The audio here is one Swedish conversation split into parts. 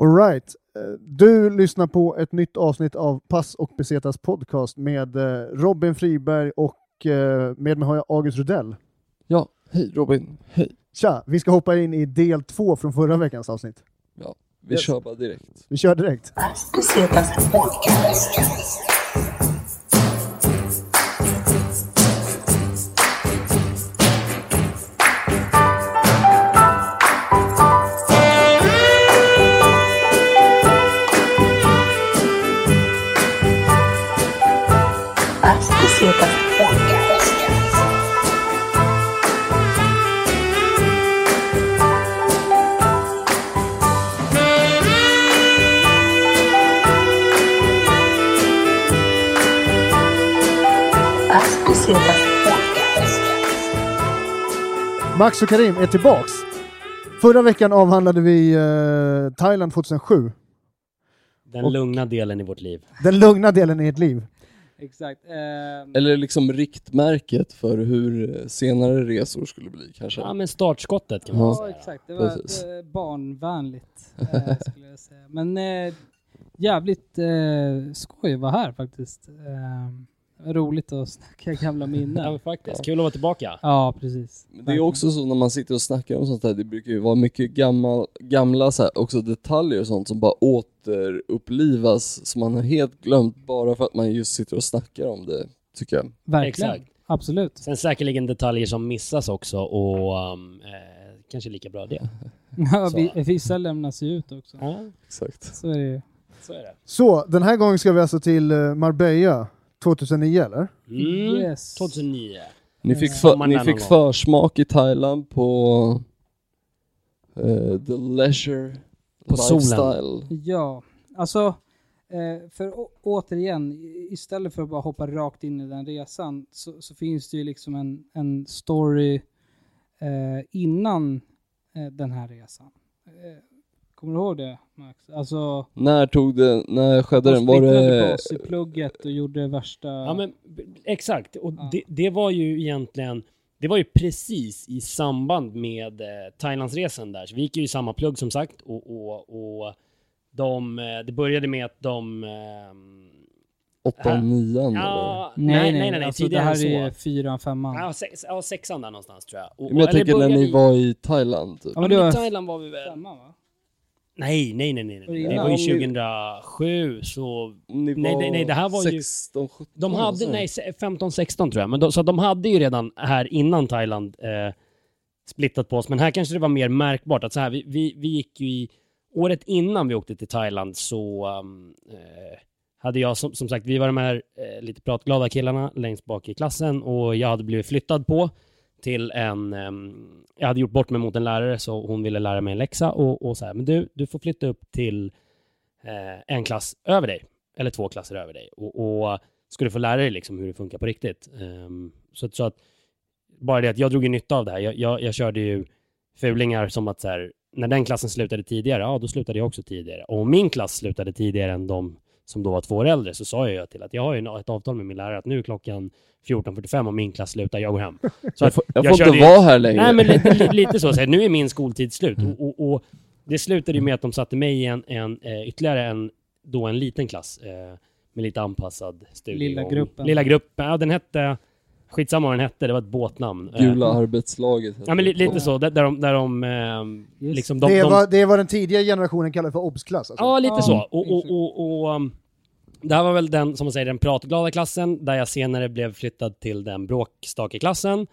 Alright. Du lyssnar på ett nytt avsnitt av Pass och Besetas podcast med eh, Robin Friberg och eh, med mig har jag August Rudell. Ja, hej Robin. Hej. Tja, vi ska hoppa in i del två från förra veckans avsnitt. Ja, vi Yes. kör bara direkt. Vi kör direkt. Besetas podcast. Max och Karim är tillbaks. Förra veckan avhandlade vi eh, Thailand 2007. Den Och- lugna delen i vårt liv. Den lugna delen i ert liv. Exakt. ehm, Eller liksom riktmärket för hur senare resor skulle bli kanske. Ja men startskottet kan man Ja. säga. ja, exakt. Det var Precis. eh, barnvänligt, eh, skulle jag säga. Men eh, jävligt eh, skoj att vara här faktiskt. Eh, roligt att snacka gamla Ja minnen. men faktiskt, kul att vara tillbaka. Ja, precis. Men det är också så när man sitter och snackar om sånt här, det brukar ju vara mycket gamla, gamla så här, också detaljer och sånt som bara återupplivas som man har helt glömt bara för att man just sitter och snackar om det, tycker jag. Verkligen. Exakt. Absolut. Sen säkerligen detaljer som missas också och um, eh, kanske lika bra det. Ja, vi, vissa lämnas ju ut också. Ja, Exakt. Så är det ju. så är det. Så, den här gången ska vi alltså till eh, Marbella 2009 eller? Mm. Yes. 2009. Ni fick, för, sommaren ni fick försmak i Thailand på eh, the leisure På solen. lifestyle. Ja, alltså eh, för återigen, istället för att bara hoppa rakt in i den resan så, så finns det ju liksom en, en story eh, innan eh, den här resan. Eh, kommer du ihåg det Max? Alltså, När tog det, när skedde de den? Var det... oss i plugget och gjorde värsta... Ja men exakt, och Ja. det, det var ju egentligen det var ju precis i samband med eh, Thailandsresan där, så vi gick ju i samma plugg som sagt och, och, och de, eh, det började med att de ehm, Åttan, nian eller? Ja, nej, nej, nej, alltså, det tidigare här är fyran, femman. Ja, sex, ja, sexan där någonstans tror jag. Och, Men jag tänker när ni i- var i Thailand typ. Ja, Ja, men men det var i Thailand var vi väl... femman va? Nej, nej, nej, nej. Det nej. Det innan? var ju Om ni- 2007, så... Nej, nej, nej, det här var ju- 16, 17 De hade, så. nej, 15-16 tror jag. Men de, så de hade ju redan här innan Thailand eh, splittat på oss. Men här kanske det var mer märkbart att så här, vi, vi, vi gick ju i... Året innan vi åkte till Thailand så um, eh, hade jag som, som sagt, vi var de här eh, lite pratglada killarna längst bak i klassen och jag hade blivit flyttad på till en... Um, jag hade gjort bort mig mot en lärare så hon ville lära mig en läxa och, och så här, men du, du får flytta upp till eh, en klass över dig, eller två klasser över dig och, och ska du få lära dig liksom hur det funkar på riktigt. Um, så, att- så att bara det att jag drog ju nytta av det här. Jag, jag, jag körde ju fulingar som att så här, när den klassen slutade tidigare, ja då slutade jag också tidigare. Och om min klass slutade tidigare än de som då var två år äldre så sa jag till att jag har ju ett avtal med min lärare att nu är klockan 14.45 och min klass slutar, jag går hem. Så Jag att får, jag jag får körde inte ju- vara här längre. Nej men lite, li- lite så, så här, nu är min skoltid slut. Och, och, och det slutade ju med att de satte mig i en, en eh, ytterligare en, då en liten klass eh, med lite anpassad studiegång. Lilla gruppen. Lilla gruppen, ja den hette, skitsamma vad den hette, det var ett båtnamn. Eh, Gula arbetslaget. Ja men li, det. lite så, där, där de, där de eh, liksom, de, det, de, var, det var den tidiga generationen kallade för obsklass. Alltså. Ja, lite Ja, så. Och, och, och, och um, det här var väl den, som man säger, den pratglada klassen, där jag senare blev flyttad till den bråkstake klassen,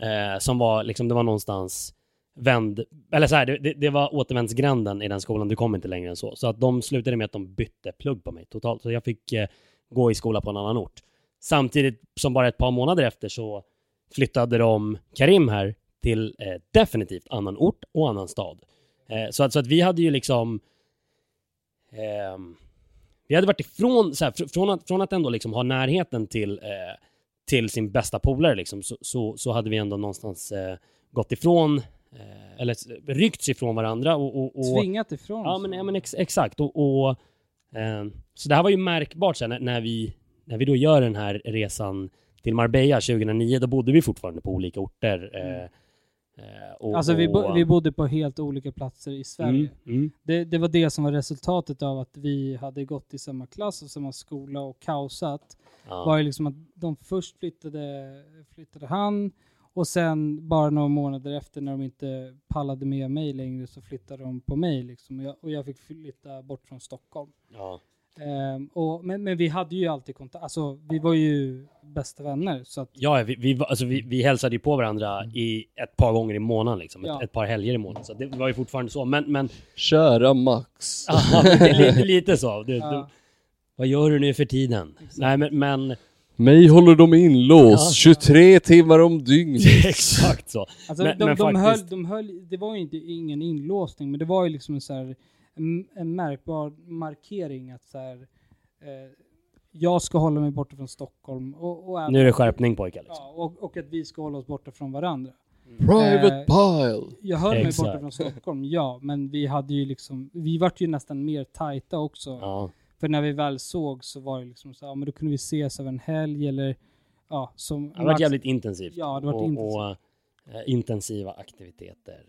eh, som var liksom, det var någonstans vänd, eller så här, det, det, det var återvändsgränden i den skolan, du kom inte längre än så. Så att de slutade med att de bytte plugg på mig totalt, så jag fick eh, gå i skola på en annan ort. Samtidigt som bara ett par månader efter så flyttade de Karim här till eh, definitivt annan ort och annan stad. Eh, så, att, så att vi hade ju liksom ehm, vi hade varit ifrån, så här, fr- från, att, från att ändå liksom ha närheten till, eh, till sin bästa polare liksom, så, så, så hade vi ändå någonstans eh, gått ifrån, eh, eller ryckts ifrån varandra och... och, och Tvingat ifrån Ja men, ja, men ex, exakt. Och, och, eh, så det här var ju märkbart sen när, när, vi, när vi då gör den här resan till Marbella 2009, då bodde vi fortfarande på olika orter. Eh, Eh, och, Alltså vi, bo, vi bodde på helt olika platser i Sverige. Mm, mm. Det, det var det som var resultatet av att vi hade gått i samma klass och samma skola och kaosat. Ja. var ju liksom att de först flyttade, flyttade han och sen bara några månader efter när de inte pallade med mig längre så flyttade de på mig liksom. och, jag, och jag fick flytta bort från Stockholm. Ja. Ehm, och, men, men vi hade ju alltid kontakt, alltså vi var ju bästa vänner så att Ja, vi, vi, alltså, vi, vi hälsade ju på varandra i ett par gånger i månaden, liksom. Ja. ett, ett par helger i månaden. Så det var ju fortfarande så. Men, men Kära Max. är lite, lite så. Du, Ja. du, vad gör du nu för tiden? Nej, men, men Mig håller de inlåst Ja. 23 timmar om dygnet. exakt så. Alltså Men- de, men de, höll, faktiskt- de höll, det var ju inte ingen inlåsning, men det var ju liksom en, så här, en, en märkbar markering att så här, eh, jag ska hålla mig borta från Stockholm. Och, och även- Nu är det skärpning pojkar. Liksom. Ja, och, och att vi ska hålla oss borta från varandra. Private Eh, pile. Jag höll mig Exakt. borta från Stockholm, ja, men vi hade ju liksom, vi vart ju nästan mer tajta också. Ja. För när vi väl såg så var det liksom så, ja men då kunde vi ses över en helg eller, ja, som Det har varit jävligt intensivt. Ja, det har varit och, intensivt. Och, eh, intensiva aktiviteter.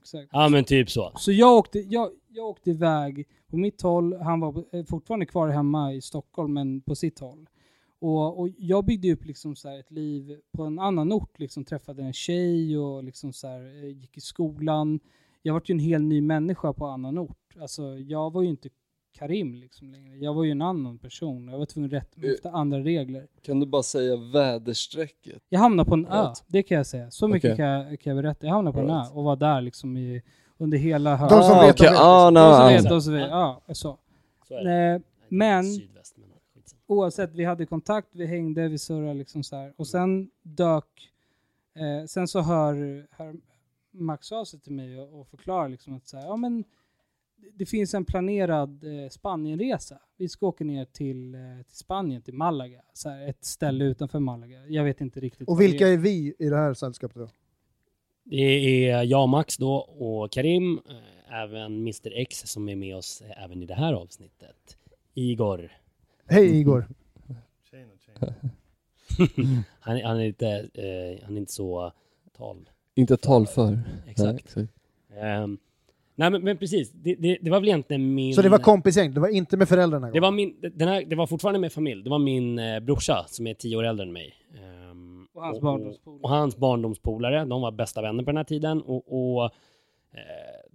Exakt. Ja, men typ så. Så jag åkte, jag, jag åkte iväg på mitt håll, han var eh, fortfarande kvar hemma i Stockholm men på sitt håll. Och, och jag byggde upp liksom så ett liv på en annan ort, liksom träffade en tjej och liksom så här, eh, gick i skolan. Jag var ju en helt ny människa på annan ort. Alltså jag var ju inte Karim liksom längre. Jag var ju en annan person. Jag var tvungen att rätta mig efter andra regler. Kan du bara säga väderstrecket? Jag hamnade på en ö, Right. det kan jag säga. Så mycket Okej. kan, jag, kan jag berätta. Jag hamnade på en ö Right. och var där liksom i, under hela De som Ah, vet, de okej. vet. Ah, De som nej. vet, de som vet. Ja, så. så. Eh, Men oavsett, vi hade kontakt, vi hängde, vi surrade liksom så här. Och sen dök, eh, sen så hör, hör Max av sig till mig och, och förklarar liksom att så här, ja men det finns en planerad eh, Spanienresa. Vi ska åka ner till, eh, till Spanien, till Malaga. Så här, ett ställe utanför Malaga. Jag vet inte riktigt. Och vilka är. är vi i det här sällskapet då? Det är jag, Max då och Karim, eh, även Mr X som är med oss eh, även i det här avsnittet. Igor. Hej Igor! Han, är- han är inte, eh, han är inte så tal. Inte talför. Exakt. Nej, Ehm, nej men, men precis, det, det, det var väl egentligen min... Så det var kompisgäng, det var inte med föräldrarna? Det var, min, den här, det var fortfarande med familj. Det var min eh, brorsa som är tio år äldre än mig. Ehm, Och hans och, barndomspolare. och hans barndomspolare. De var bästa vänner på den här tiden. Och, och eh,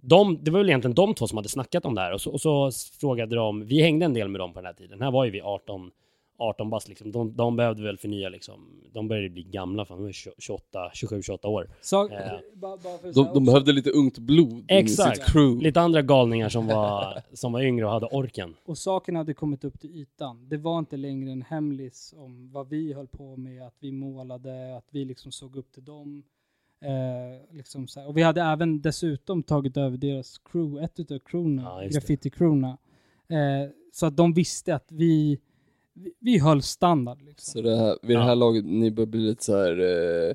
de, det var väl egentligen de två som hade snackat om det här. Och så, och så frågade de, vi hängde en del med dem på den här tiden. Här var ju vi 18, 18 bast liksom. De, de behövde väl förnya liksom. De började bli gamla, fan, de var 28, 27, 28 år. Sak, Eh. bara, bara för att De, de behövde lite ungt blod Exakt. i sitt crew. Lite andra galningar som var, som var yngre och hade orken. Och saken hade kommit upp till ytan. Det var inte längre en hemlis om vad vi höll på med, att vi målade, att vi liksom såg upp till dem. Eh, liksom så här. Och vi hade även dessutom tagit över deras crew, ett utav crewna, Ja, graffiti-crewna. Eh, så att de visste att vi, vi, vi höll standard. Liksom. Så det här, vid det Ja. här laget, ni börjar bli lite så här. Eh,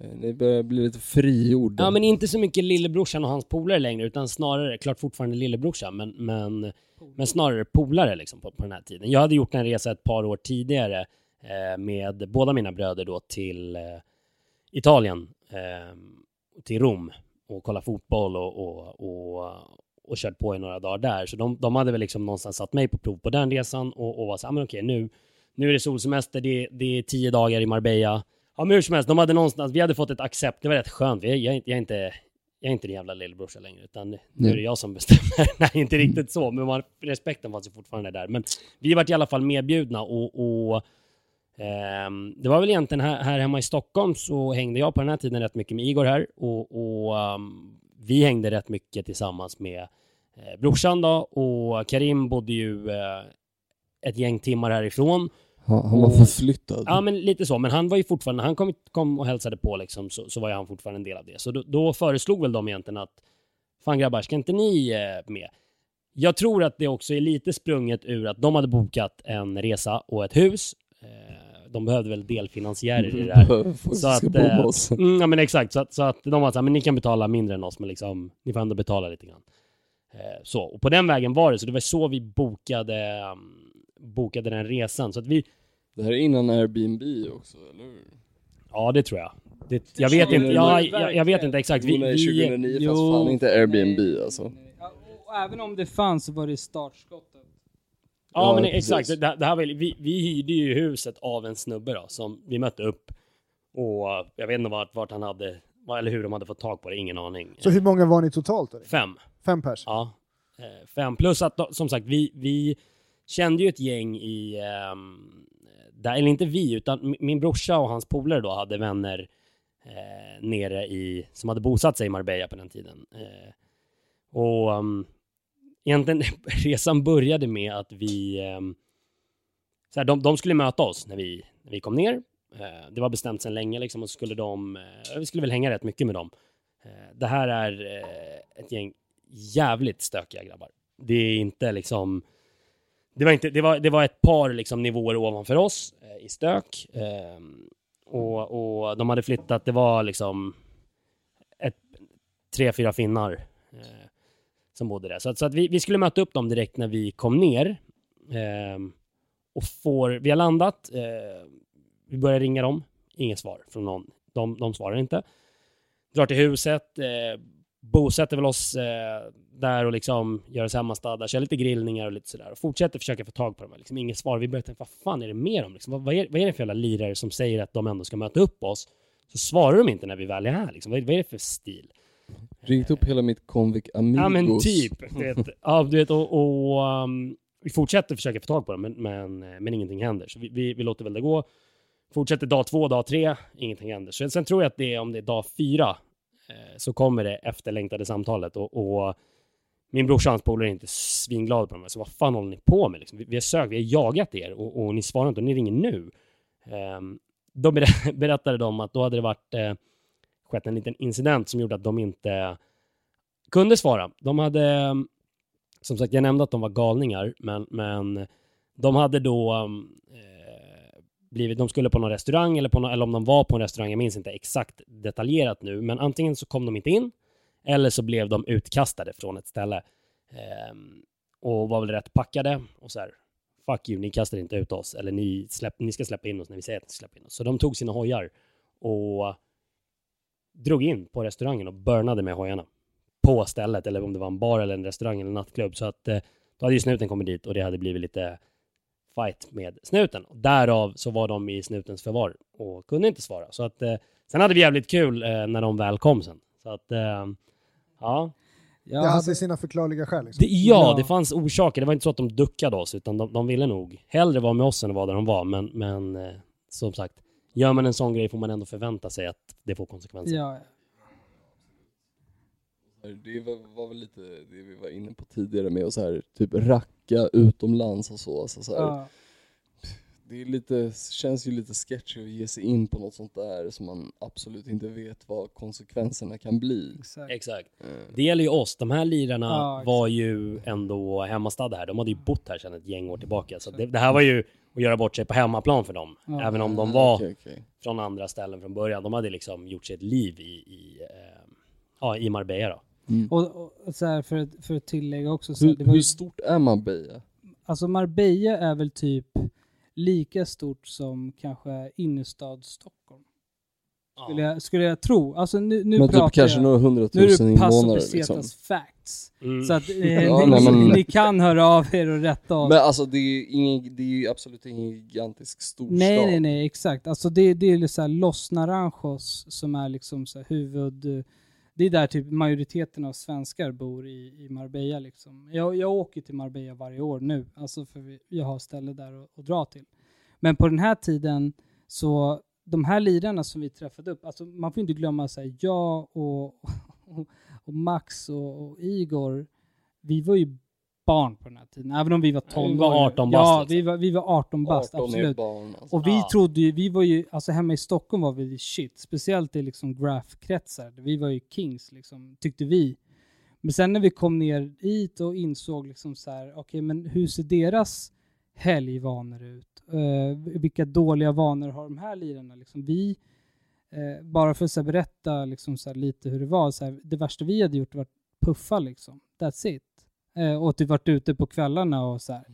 eh, ni börjar bli lite frigjorda. Ja men inte så mycket lillebrorsan och hans polare längre utan snarare, klart fortfarande lillebrorsan men, men, men snarare polare liksom på, på den här tiden. Jag hade gjort en resa ett par år tidigare eh, med båda mina bröder då till eh, Italien, eh, till Rom och kolla fotboll och, och, och, och kört på i några dagar där. Så de, de hade väl liksom någonstans satt mig på prov på den resan och, och var så här, men okej nu, nu är det solsemester, det, det är tio dagar i Marbella. Ja men hur som helst, de hade någonstans, vi hade fått ett accept, det var rätt skönt. Jag, jag, är inte- jag, är inte, jag är inte din jävla lillebrorsa längre, utan nu är det jag som bestämmer. Nej, inte riktigt så, men man, respekten fanns ju fortfarande där. Men vi vart i alla fall medbjudna och, och ehm, det var väl egentligen här, här hemma i Stockholm så hängde jag på den här tiden rätt mycket med Igor här och, och ehm, vi hängde rätt mycket tillsammans med eh, brorsan då och Karim bodde ju eh, ett gäng timmar härifrån. Han, han var förflyttad. Ja men lite så, men han var ju fortfarande, när han kom, kom och hälsade på liksom, så, så var ju han fortfarande en del av det. Så då, då föreslog väl de egentligen att, fan grabbar, ska inte ni eh, med? Jag tror att det också är lite sprunget ur att de hade bokat en resa och ett hus. Eh, de behövde väl delfinansiärer i det här. Så att, eh. Mm, ja men exakt, så att, så att de var såhär, men ni kan betala mindre än oss, men liksom, ni får ändå betala lite grann. Eh, så, och på den vägen var det, så det var så vi bokade, um, bokade den resan. Så att vi, Det här är innan Airbnb också, eller hur? ja det tror jag. Det, jag vet inte, ja, 2009. jag, jag vet inte exakt. Vi, Jo, nej, vi, 2009 Jo. fanns fan inte Airbnb Nej, alltså. nej, nej. Ja, och även om det fanns så var det startskottet. Ja, Ja, men precis. exakt. Det, det här var, vi, vi hyrde ju huset av en snubbe då, som vi mötte upp. Och jag vet inte vart, vart han hade, eller hur de hade fått tag på det, ingen aning. Så hur många var ni totalt? Då? Fem. Fem pers? Ja. Eh, fem. Plus att, som sagt, vi, vi kände ju ett gäng i, Um, där, eller inte vi, utan min brorsa och hans polare då hade vänner eh, nere i, som hade bosatt sig i Marbella på den tiden. Eh, och um, egentligen, resan började med att vi, Um, så här, de, de skulle möta oss när vi, när vi kom ner. Eh, det var bestämt sedan länge liksom, och så skulle de, eh, vi skulle väl hänga rätt mycket med dem. Eh, det här är ett gäng jävligt stökiga grabbar. Det är inte liksom... Det var, inte, det var, det var ett par liksom, nivåer ovanför oss eh, i stök. Eh, och, och de hade flyttat, det var liksom ett, tre, fyra finnar eh, som bodde där. Så, att, så att vi, vi skulle möta upp dem direkt när vi kom ner. Ehm, och får, vi har landat, eh, vi börjar ringa dem, inget svar från någon. De, de svarar inte. Drar till huset, eh, bosätter väl oss eh, där och liksom gör oss hemmastadda, kör lite grillningar och lite sådär. Och fortsätter försöka få tag på dem. Liksom inget svar. Vi börjar tänka, vad fan är det med dem? Liksom, vad, vad, är, vad är det för jävla lirare som säger att de ändå ska möta upp oss? Så svarar de inte när vi väl är här. Liksom. Vad, vad är det för stil? Ringt upp hela mitt Convic Amigos. Ja men typ. Du vet, ja, du vet och, och um, vi fortsätter försöka få tag på dem men, men, men ingenting händer. Så vi, vi, vi låter väl det gå. Fortsätter dag två, dag tre, ingenting händer. Så sen tror jag att det är om det är dag fyra eh, Eh, så kommer det efterlängtade samtalet och, och min brorsa och hans polare är inte svinglada på mig, Så vad fan håller ni på med? Liksom? Vi, vi har sökt, vi har jagat er och, och ni svarar inte och ni ringer nu. Um, då ber- berättade de att då hade det varit eh, skett en liten incident som gjorde att de inte kunde svara. De hade, som sagt, jag nämnde att de var galningar, men, men de hade då um, blivit, de skulle på någon restaurang eller, på någon, eller om de var på en restaurang, jag minns inte exakt detaljerat nu, men antingen så kom de inte in eller så blev de utkastade från ett ställe eh, och var väl rätt packade och så här, fuck you, ni kastar inte ut oss eller ni, släpp, ni ska släppa in oss när vi säger att ni ska släppa in oss. Så de tog sina hojar och drog in på restaurangen och burnade med hojarna på stället, eller om det var en bar eller en restaurang eller en nattklubb. Så att eh, då hade ju snuten kommit dit och det hade blivit lite fight med snuten. Därav så var de i snutens förvar och kunde inte svara. Så att eh, sen hade vi jävligt kul eh, när de väl kom sen. Så att eh, ja. Ja, det hade sina förklarliga skäl. Liksom. Det, ja, Ja. det fanns orsaker. Det var inte så att de duckade oss, utan de, de ville nog hellre vara med oss än att vara där de var. Men, men eh, som sagt, gör man en sån grej får man ändå förvänta sig att det får konsekvenser. ja, Det var, var väl lite det vi var inne på tidigare med att så här, typ racka utomlands och så. Alltså, så här, ja. Det är lite, känns ju lite sketchy att ge sig in på något sånt där som man absolut inte vet vad konsekvenserna kan bli. Exakt. Exakt. Eh, Det gäller ju oss. De här lirarna Ja, var ju ändå hemmastadda här. De hade ju bott här sedan ett gäng år tillbaka. Så det, det här var ju att göra bort sig på hemmaplan för dem. Ja. Även om de var okej, okej. från andra ställen från början. De hade liksom gjort sig ett liv i, i, eh, ja, i Marbella då. Och, och, och så här för, att- för att tillägga också, så Hur, det var hur stort är Marbella? alltså Marbella är väl typ lika stort som kanske innerstad Stockholm. Skulle, jag, skulle jag tro. Alltså nu, nu Men pratar typ kanske jag, några nu hundratusen är det pass och invånare liksom. facts. Mm. Så att eh, Ja, ni, nej, men- ni kan höra av er och rätta oss. Men alltså det är, ingen, det är ju absolut ingen gigantisk storstad. Nej, nej, nej, exakt. Alltså det, det är så här Los Naranjos som är liksom så här huvud... Det är där typ majoriteten av svenskar bor i, i Marbella liksom. Jag, jag åker till Marbella varje år nu, alltså för vi, jag har ställe där att, att dra till. Men på den här tiden så, de här lirarna som vi träffade upp, alltså man får inte glömma så här, jag och, och, och Max och, och Igor, vi var ju barn på den här tiden, även om vi var 12 Vi var år. 18 Ja, bast, liksom. vi var, vi var 18 bast, 18 är absolut. barn alltså. Och vi Ja. trodde ju, vi var ju, alltså hemma i Stockholm var vi shit, speciellt i liksom graph-kretsar. Vi var ju kings liksom, tyckte vi. Men sen när vi kom ner hit och insåg liksom så här, okej men hur ser deras helgvanor ut? Eh, vilka dåliga vanor har de här lirarna? Liksom vi, eh, bara för att här, berätta liksom så här, lite hur det var, så här, det värsta vi hade gjort var att puffa liksom. That's it. Eh, och typ varit ute på kvällarna och så här.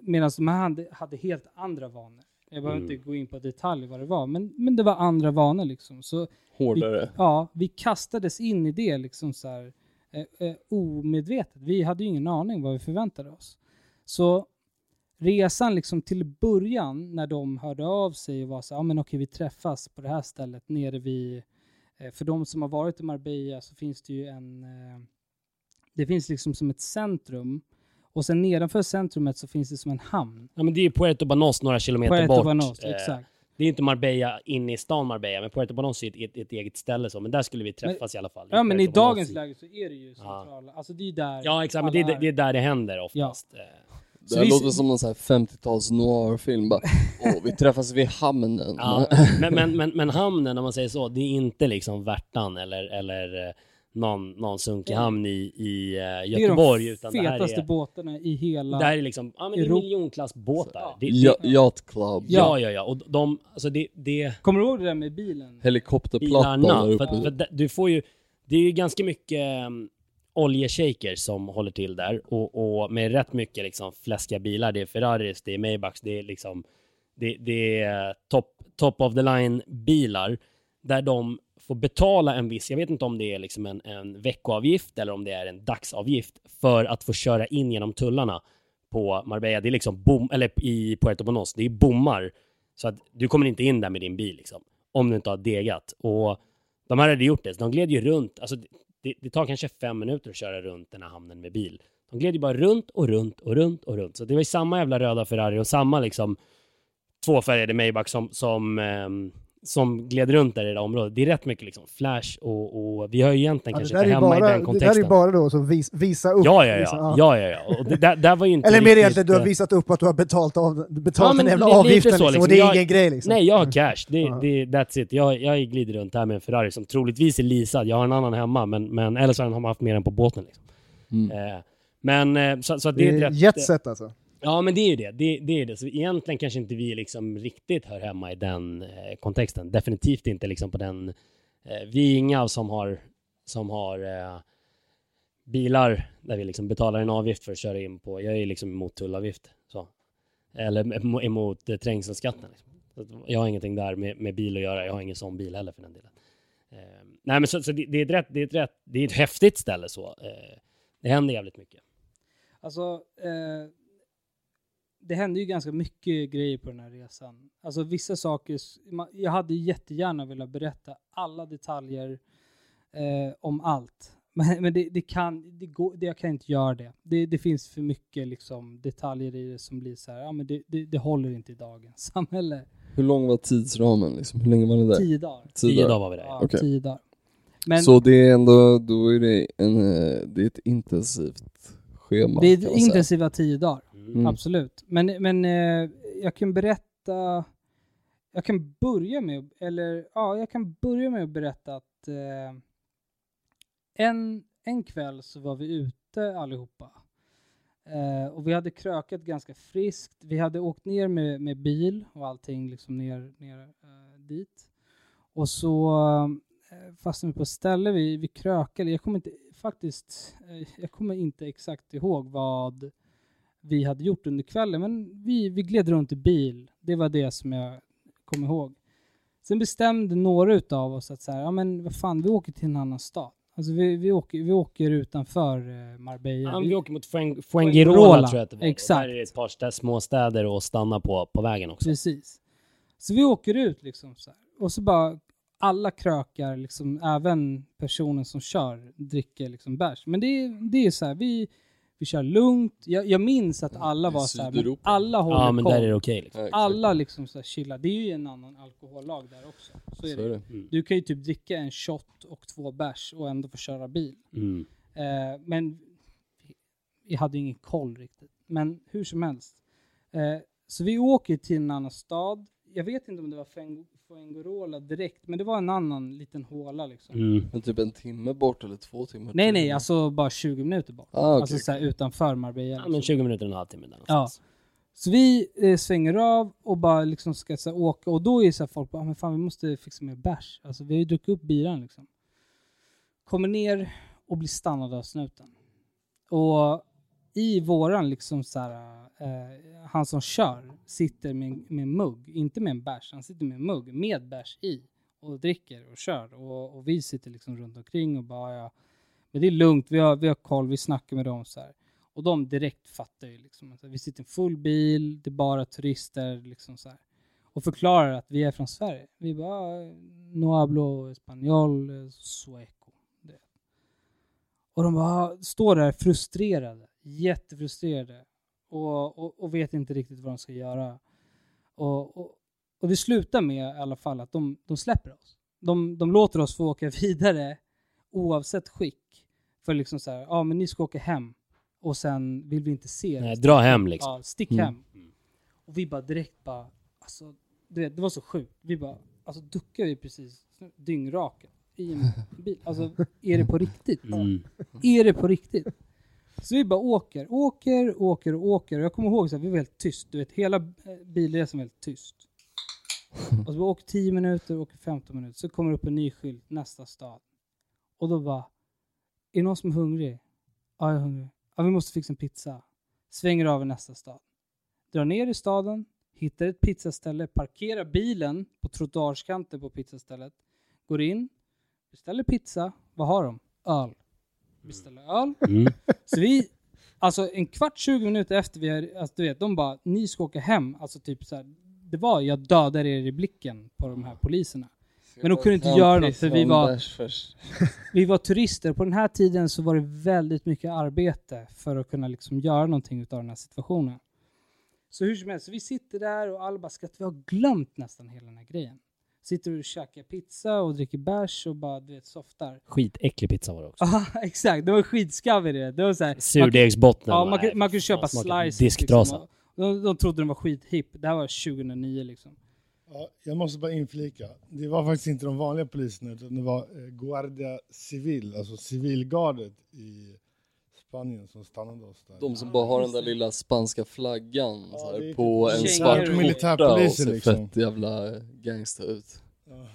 Medan de här hade, hade helt andra vanor. Jag behöver Mm. inte gå in på detalj vad det var, men, men det var andra vanor liksom. Så Hårdare. ja, vi kastades in i det liksom så här eh, eh, omedvetet. Vi hade ju ingen aning vad vi förväntade oss. Så resan liksom till början när de hörde av sig och var så ja men okej vi träffas på det här stället nere vid, eh, för de som har varit i Marbella så finns det ju en, eh, det finns liksom som ett centrum och sen nedanför centrumet så finns det som en hamn. Ja men det är ju Puerto Banos några kilometer Puerto bort. Banos, Eh, exakt. Det är inte Marbella inne i stan Marbella, men Puerto Banos är ett, ett, ett eget ställe så. Men där skulle vi träffas i alla fall. Ja men i Banos. dagens läge så är det ju centrala, alltså det är där Ja exakt, men det är, det är där det händer oftast. Eh, Det här vi- låter som någon sån här 50-tals noir-film bara. Åh, vi träffas vid hamnen. Ja, men, men, men, men hamnen, om man säger så, det är inte liksom Värtan eller, eller eh, någon, någon sunkig hamn i, i eh, Göteborg. det är utan de det här fetaste är, båtarna i hela... det här är liksom, ja men det är miljonklassbåtar. Ja. Det, Ja, det, yacht club. ja, ja, ja. Och de, alltså det, det Kommer du ihåg det där med bilen? Helikopterplattan där För, uppe. för att du får ju, det är ju ganska mycket um, oljeshakers som håller till där och, och med rätt mycket liksom fläskiga bilar. Det är Ferraris, det är Maybachs, det är liksom det, det är top, top of the line bilar där de får betala en viss, jag vet inte om det är liksom en, en veckoavgift eller om det är en dagsavgift för att få köra in genom tullarna på Marbella. Det är liksom bom, eller i Puerto Bonos, det är bommar. Så att du kommer inte in där med din bil liksom, om du inte har degat. Och de här hade gjort det, så de gled ju runt, alltså det, det tar kanske fem minuter att köra runt den här hamnen med bil. De gled ju bara runt och runt och runt och runt. Så det var ju samma jävla röda Ferrari och samma liksom tvåfärgade Maybach som, som, eh, som gled runt där i det området. Det är rätt mycket liksom flash och, och vi har ju egentligen Ja, kanske inte hemma bara, i den det där kontexten. är bara då så vis, visa upp. Ja, ja, ja. ja, ja, ja. Och det, där, där var ju inte Eller mer egentligen, du har eh, visat upp att du har betalt, av, Ja, betalt men den jävla avgiften så, liksom, och liksom. det är Jag- ingen grej liksom. Nej, jag har cash. Det, Ja. det, that's it. Jag, jag glider runt här med en Ferrari som troligtvis är leasad. Jag har en annan hemma, men, men eller så har man haft mer än på båten. Liksom. Mm. Eh, men eh, så, så att det det är är ett rätt... jetset alltså. Ja, men det är ju det. det. Det är det. Så egentligen kanske inte vi liksom riktigt hör hemma i den eh, kontexten. Definitivt inte liksom på den... Eh, vi är inga som har, som har eh, bilar där vi liksom betalar en avgift för att köra in på. Jag är liksom emot tullavgift. Så. Eller emot eh, trängselskatten. Liksom. Jag har ingenting där med, med bil att göra. Jag har ingen sån bil heller för den delen. Eh, nej, men så, så det, det, är ett rätt, det, är ett rätt, det är ett häftigt ställe så. Eh, det händer jävligt mycket. Alltså, eh, det hände ju ganska mycket grejer på den här resan. Alltså vissa saker, jag hade jättegärna velat berätta alla detaljer eh, om allt. Men, men det, det kan, det går, det, jag kan inte göra det. det. Det finns för mycket liksom, detaljer i det som blir så här, ja men det, det, det håller inte i dagens samhälle. Hur lång var tidsramen liksom? Hur länge var ni där? Tio dagar. Tio dagar var vi där. Ja, Okej. tio dagar. Men Så det är ändå, då är det, en, eh, det är ett intensivt schema det är intensiva tio dagar. Mm. Absolut. Men, men eh, jag kan berätta, jag kan börja med, eller ja, jag kan börja med att berätta att eh, en, en kväll så var vi ute allihopa. Eh, och vi hade krökat ganska friskt. Vi hade åkt ner med, med bil och allting liksom ner, ner eh, dit. Och så eh, fastnade vi på ett ställe, vi, vi krökade. Jag kommer inte faktiskt, eh, jag kommer inte exakt ihåg vad vi hade gjort under kvällen, men vi, vi gled runt i bil. Det var det som jag kom ihåg. Sen bestämde några utav oss att så här, ja men vad fan, vi åker till en annan stad. Alltså vi, vi, åker, vi åker utanför eh, Marbella. Ja, Vi- vi åker mot Fuen- Fuengirola, tror jag att det var. exakt. Och Där är det ett par stä- små städer och stanna på, på vägen också. Precis. Så vi åker ut liksom så här. Och så bara, alla krökar, liksom, även personen som kör, dricker liksom bärs. Men det, det är så här, vi, vi kör lugnt. Jag, jag minns att alla var så här, men alla håller Ja, men koll. där är det okej. liksom. Ja. Alla liksom så här chillar. Det är ju en annan alkohollag där också. Så är Så det. är det. Mm. Du kan ju typ dricka en shot och två bärs och ändå få köra bil. Mm. Eh, men vi, vi hade ju ingen koll riktigt. Men hur som helst. Eh, så vi åker till en annan stad. Jag vet inte om det var Fueng- Fuengirola direkt, men det var en annan liten håla liksom. Mm. Men typ en timme bort eller två timmar? Nej, nej, alltså bara 20 minuter bort. Ah, okej, alltså så här, utanför Marbella. Ja, liksom. men 20 minuter och en halvtimme där Ja. någonstans. Så vi eh, svänger av och bara liksom ska så här, åka och då är så här, folk bara, "Ah, men fan vi måste fixa mer bärs. Alltså vi har ju druckit upp biran liksom. Kommer ner och blir stannade av snuten. Och i våran liksom så här, eh, han som kör sitter med, med en mugg, inte med en bärs, han sitter med en mugg med bärs i och dricker och kör och, och vi sitter liksom runt omkring och bara ja, men det är lugnt, vi har, vi har koll, vi snackar med dem så här. Och de direkt fattar ju liksom att vi sitter i en full bil, det är bara turister liksom så här. Och förklarar att vi är från Sverige. Vi bara, no hablo español, eh, sueco. Och de bara står där frustrerade, jättefrustrerade och, och, och vet inte riktigt vad de ska göra. Och, och, och det slutar med i alla fall att de, de släpper oss. De, de låter oss få åka vidare oavsett skick. För liksom så här, ja men ni ska åka hem och sen vill vi inte se. Nej, dra hem liksom. Ja, stick Mm. hem. Och vi bara direkt bara, alltså, du vet, det var så sjukt. Vi bara, alltså duckar vi precis dyngraka i en bil. Alltså, är det på riktigt? Mm. Är det på riktigt? Så vi bara åker, åker, åker och åker. Jag kommer ihåg att vi var helt tyst. Du vet, hela eh, bilresan var helt tyst. Och så vi åker 10 minuter, åker 15 minuter. Så kommer det upp en ny skylt, nästa stad. Och då bara, är det någon som är hungrig? Ja, jag är hungrig. Ja, vi måste fixa en pizza. Svänger av i nästa stad. Drar ner i staden, hittar ett pizzaställe, parkerar bilen på trottoarskanten på pizzastället. Går in, beställer pizza. Vad har de? Öl. Beställer öl. Mm. Så vi, alltså en kvart, 20 minuter efter vi har, alltså du vet, de bara, ni ska åka hem. Alltså typ så här, det var, jag dödar er i blicken på de här poliserna. Men de kunde inte göra något, för vi var-. Vi var turister. På den här tiden så var det väldigt mycket arbete för att kunna liksom göra någonting av den här situationen. Så hur som helst, vi sitter där och alla bara ska att vi har glömt nästan hela den här grejen. Sitter och käkar pizza och dricker bärs och bara du vet softar. Skitäcklig pizza var det också. Ja exakt, det var skitskavig det. Det var så här, Surdegsbotten. Ja, man, Nej, kan- man kunde köpa smakar slices. Disktrasa. Liksom, de, de trodde den var skithipp. Det här var 2009 liksom. Ja, jag måste bara inflika. Det var faktiskt inte de vanliga poliserna utan det var eh, Guardia Civil, alltså civilgardet i Spanien som stannade oss där. De som bara har den där lilla spanska flaggan Ja, så här, är på en svart och skjorta och ser liksom. fett jävla gangsta ut. Ja.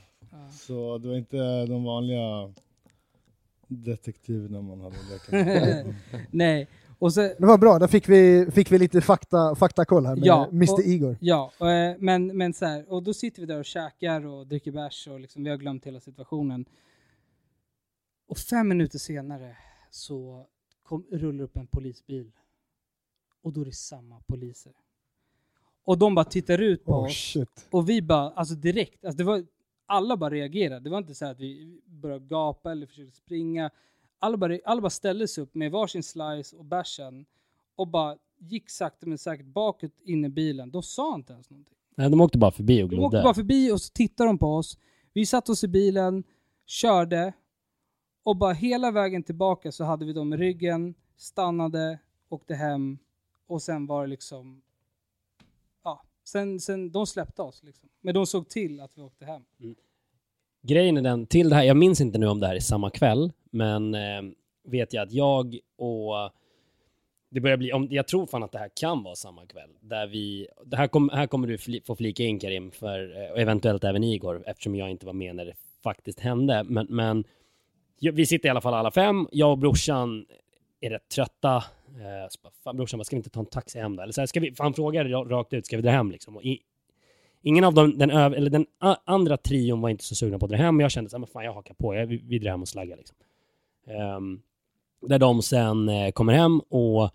Så det var inte de vanliga detektiverna man hade att leka med. Nej, och så, Det var bra, där fick vi, fick vi lite fakta, faktakoll här med Ja, Mr och- Igor. Ja, eh, men, men så här, och då sitter vi där och käkar och dricker bärs och liksom, vi har glömt hela situationen. Och fem minuter senare så kom, rullar upp en polisbil. Och då är det samma poliser. Och de bara tittar ut på Oh oss shit. och vi bara, alltså direkt, alltså det var, alla bara reagerade. Det var inte så här att vi började gapa eller försökte springa. Alla bara, alla bara ställde sig upp med varsin slice och bärsen och bara gick sakta men säkert bakåt in i bilen. De sa inte ens någonting. Nej, de åkte bara förbi och De åkte glodde. bara förbi och så tittade de på oss. Vi satte oss i bilen, körde och bara hela vägen tillbaka så hade vi dem i ryggen, stannade, åkte hem och sen var det liksom... Ja, sen, sen de släppte oss liksom. Men de såg till att vi åkte hem. Mm. Grejen är den, till det här, jag minns inte nu om det här är samma kväll, men eh, vet jag att jag och det börjar bli, om, jag tror fan att det här kan vara samma kväll, där vi, det här, kom, här kommer du fli, få flika in Karim, för, eh, och eventuellt även Igor, eftersom jag inte var med när det faktiskt hände, men, men vi sitter i alla fall alla fem, jag och brorsan är rätt trötta, eh, så bara, fan brorsan, ska vi inte ta en taxi hem då? Eller så här, ska vi, han frågar rakt ut, ska vi dra hem liksom? Och i, Ingen av dem, den, öv, eller den a, andra trion var inte så sugna på att dra hem, men jag kände så här, men fan jag hakar på, jag, vi, vi drar hem och slaggar liksom. Um, där de sen eh, kommer hem och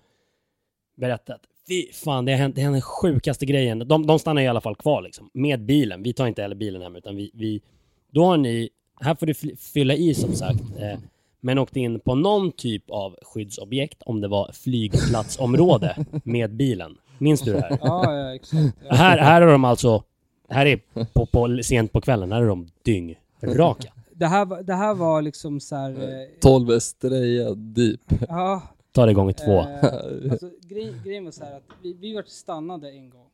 berättar att fy fan, det har hänt, det är den sjukaste grejen. De, de stannar i alla fall kvar liksom, med bilen. Vi tar inte heller bilen hem, utan vi, vi då har ni, här får du fylla i som sagt, eh, men åkte in på någon typ av skyddsobjekt, om det var flygplatsområde, med bilen. Minns du det här? Ja, ja exakt. Ja. Här, här är de alltså, här är på, på, sent på kvällen, här är de dyngraka. Det, här, var- det här var liksom så här... Eh, 12 Estrella deep. ja, Ta det gånger två. Eh, alltså, grej, grejen var så här att vi, vi var stannade en gång.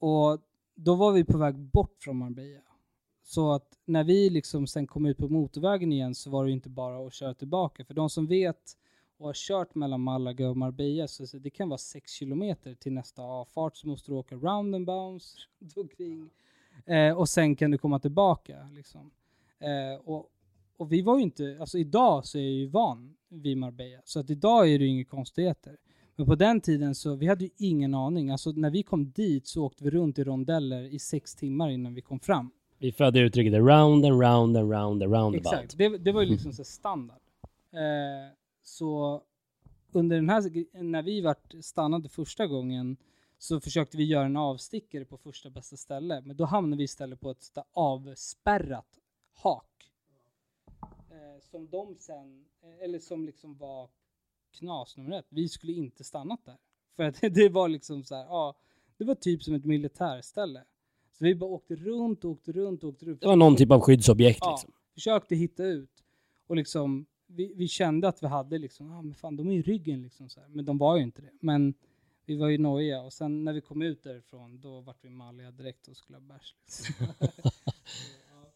Och då var vi på väg bort från Marbella. Så att när vi liksom sen kom ut på motorvägen igen så var det ju inte bara att köra tillbaka. För de som vet och har kört mellan Malaga och Marbella så det kan vara 6 kilometer till nästa avfart så måste du åka round and bounce runt omkring. Eh, och sen kan du komma tillbaka. Liksom. Eh, och, och vi var ju inte, alltså idag så är jag ju van vid Marbella, så att idag är det ju inga konstigheter. Men på den tiden så, vi hade ju ingen aning. Alltså när vi kom dit så åkte vi runt i rondeller i sex timmar innan vi kom fram. Vi födde uttrycket round and round and round and roundabout. Exakt, det, det var ju liksom så standard. Eh, så under den här, när vi vart stannade första gången så försökte vi göra en avstickare på första bästa ställe. Men då hamnade vi istället på ett avspärrat hak. Eh, som de sen, eh, eller som liksom var knas nummer ett. Vi skulle inte stannat där. För att det var liksom så här, ja, det var typ som ett militärställe. Så vi bara åkte runt, åkte runt, åkte runt. Det var någon typ av skyddsobjekt Ja, liksom. försökte hitta ut. Och liksom, vi, vi kände att vi hade liksom, ah, men fan de är i ryggen liksom så här. Men de var ju inte det. Men vi var ju nojiga och sen när vi kom ut därifrån då vart vi malliga direkt och skulle ha bärs. Liksom.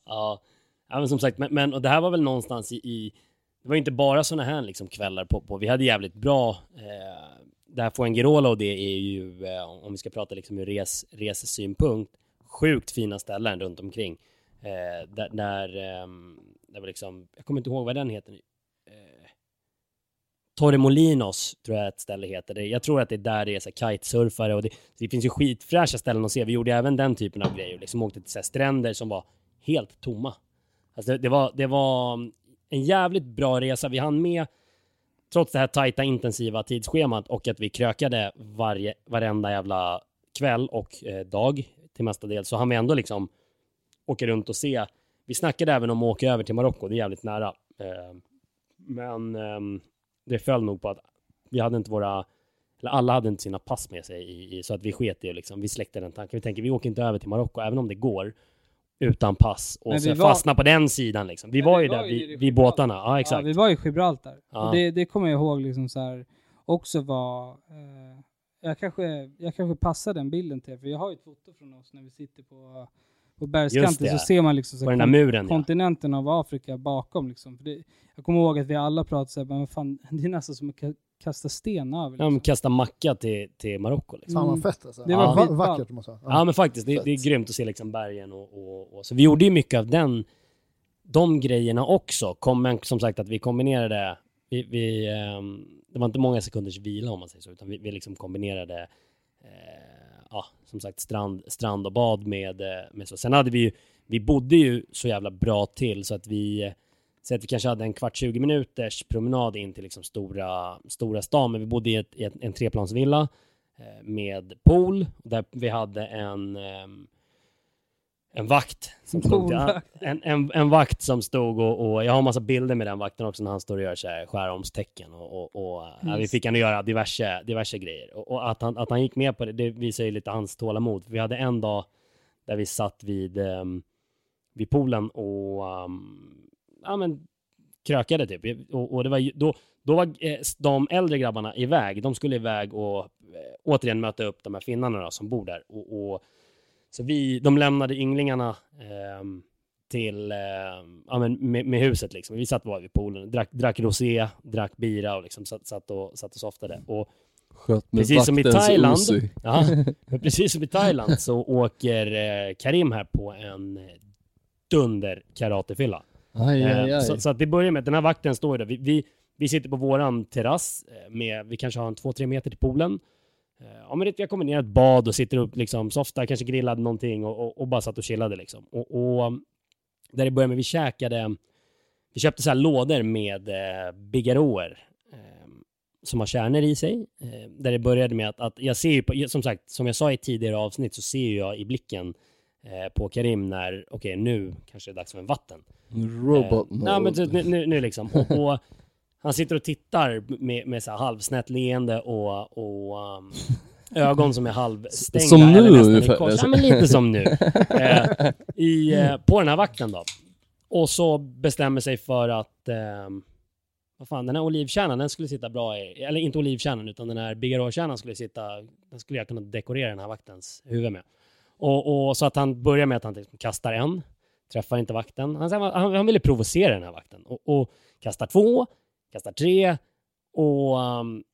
Ja. ja, men som sagt, men, men och det här var väl någonstans i, i det var ju inte bara såna här liksom kvällar på, på vi hade jävligt bra, eh, det här Fuengirola och det är ju, eh, om vi ska prata liksom ur res, resesynpunkt, sjukt fina ställen runt omkring. Eh, där, ehm, där, eh, där var liksom, jag kommer inte ihåg vad den heter nu. Eh, Torremolinos tror jag ett ställe heter. Det, jag tror att det är där det är så här kitesurfare och det, det finns ju skitfräscha ställen att se. Vi gjorde även den typen av grejer. Liksom åkte till så här stränder som var helt tomma. Alltså det, det, var, det var mm, en jävligt bra resa. Vi hann med, trots det här tajta intensiva tidsschemat och att vi krökade varje, varenda jävla kväll och eh, dag till mestadels, så hann vi ändå liksom åka runt och se. Vi snackade även om att åka över till Marocko, det är jävligt nära. Eh, men ehm, det föll nog på att vi hade inte våra, eller alla hade inte sina pass med sig, i, i, så att vi sket i det liksom. Vi släckte den tanken. Vi tänker, vi åker inte över till Marocko, även om det går, utan pass och vi var- fastna på den sidan liksom. Vi var vi ju var där ju vid, i vid Gibraltar. båtarna. Ja, exakt. Ja, vi var i Gibraltar. Ja. Och det, det kommer jag ihåg liksom så här, också var, eh, jag, kanske, jag kanske passar den bilden till er, för jag har ju ett foto från oss när vi sitter på, på bergskanten, så ser man liksom så den där muren ja. kontinenten av Afrika bakom liksom. För det, jag kommer ihåg att vi alla pratade så här, men fan, det är nästan som att ka- kasta sten över. Ja, men Liksom. kasta macka till, till Marocko liksom. Fan Mm. vad fett alltså. Det var Va- skitballt. vackert måste jag säga. Ja, men faktiskt, det, det är grymt att se liksom bergen och, och, och så. Vi gjorde ju mycket av den, de grejerna också. Kom, men som sagt att vi kombinerade, vi, vi, ehm, det var inte många sekunders vila om man säger så, utan vi, vi liksom kombinerade, eh, ja, som sagt strand, strand och bad med, eh, med så. Sen hade vi ju, vi bodde ju så jävla bra till så att vi, eh, så att vi kanske hade en kvart, 20 minuters promenad in till liksom stora, stora stan, men vi bodde i, ett, i ett, en treplansvilla eh, med pool, där vi hade en, ehm, en vakt som stod en, en, en vakt som stod och, och jag har massa bilder med den vakten också när han står och gör så här skäromstecken och, och, och ja, vi fick han att göra diverse, diverse grejer. Och, och att, han, att han gick med på det, det visar ju lite hans tålamod. Vi hade en dag där vi satt vid, um, vid poolen och um, ja, men, krökade typ. Och, och det var, då, då var eh, de äldre grabbarna iväg. De skulle iväg och eh, återigen möta upp de här finnarna då, som bor där. Och, och, så vi, de lämnade ynglingarna ehm, till, ehm, ja, men med, med huset liksom. Vi satt bara vid poolen, drack, drack rosé, drack bira och liksom satt, satt, och, satt och softade. Och Sköt med Precis som i Thailand. Ja, precis som i Thailand så åker eh, Karim här på en eh, dunder karatefylla. Aj, aj, Eh, aj. Så, så att det börjar med att den här vakten står där. Vi, vi, vi sitter på våran terrass eh, med, vi kanske har en två, tre meter till poolen. Eh, Ja men det, vi har kombinerat bad och sitter upp liksom, softar, kanske grillade någonting och, och, och bara satt och chillade liksom. Och, och um, där det började med, vi käkade, vi köpte så här lådor med eh, bigarråer eh, som har kärnor i sig. Eh, där det började med att, att jag ser ju, på, som sagt, som jag sa i ett tidigare avsnitt så ser jag i blicken eh, på Karim när, okej nu kanske det är dags för en vatten. Robot Eh, nej, men nu, nu, nu liksom. Och, och han sitter och tittar med, med så här halvsnett leende och, och um, ögon som är halvstängda. Som nu ungefär. Ja, men lite som nu. Eh, i, eh, på den här vakten då. Och så bestämmer sig för att ehm, vad fan, den här olivkärnan, den skulle sitta bra i, eller inte olivkärnan, utan den här bigarråkärnan skulle sitta, den skulle jag kunna dekorera den här vaktens huvud med. Och, och så att han börjar med att han liksom kastar en, träffar inte vakten. Han, han, han ville provocera den här vakten och, och kastar två, kastar tre och um,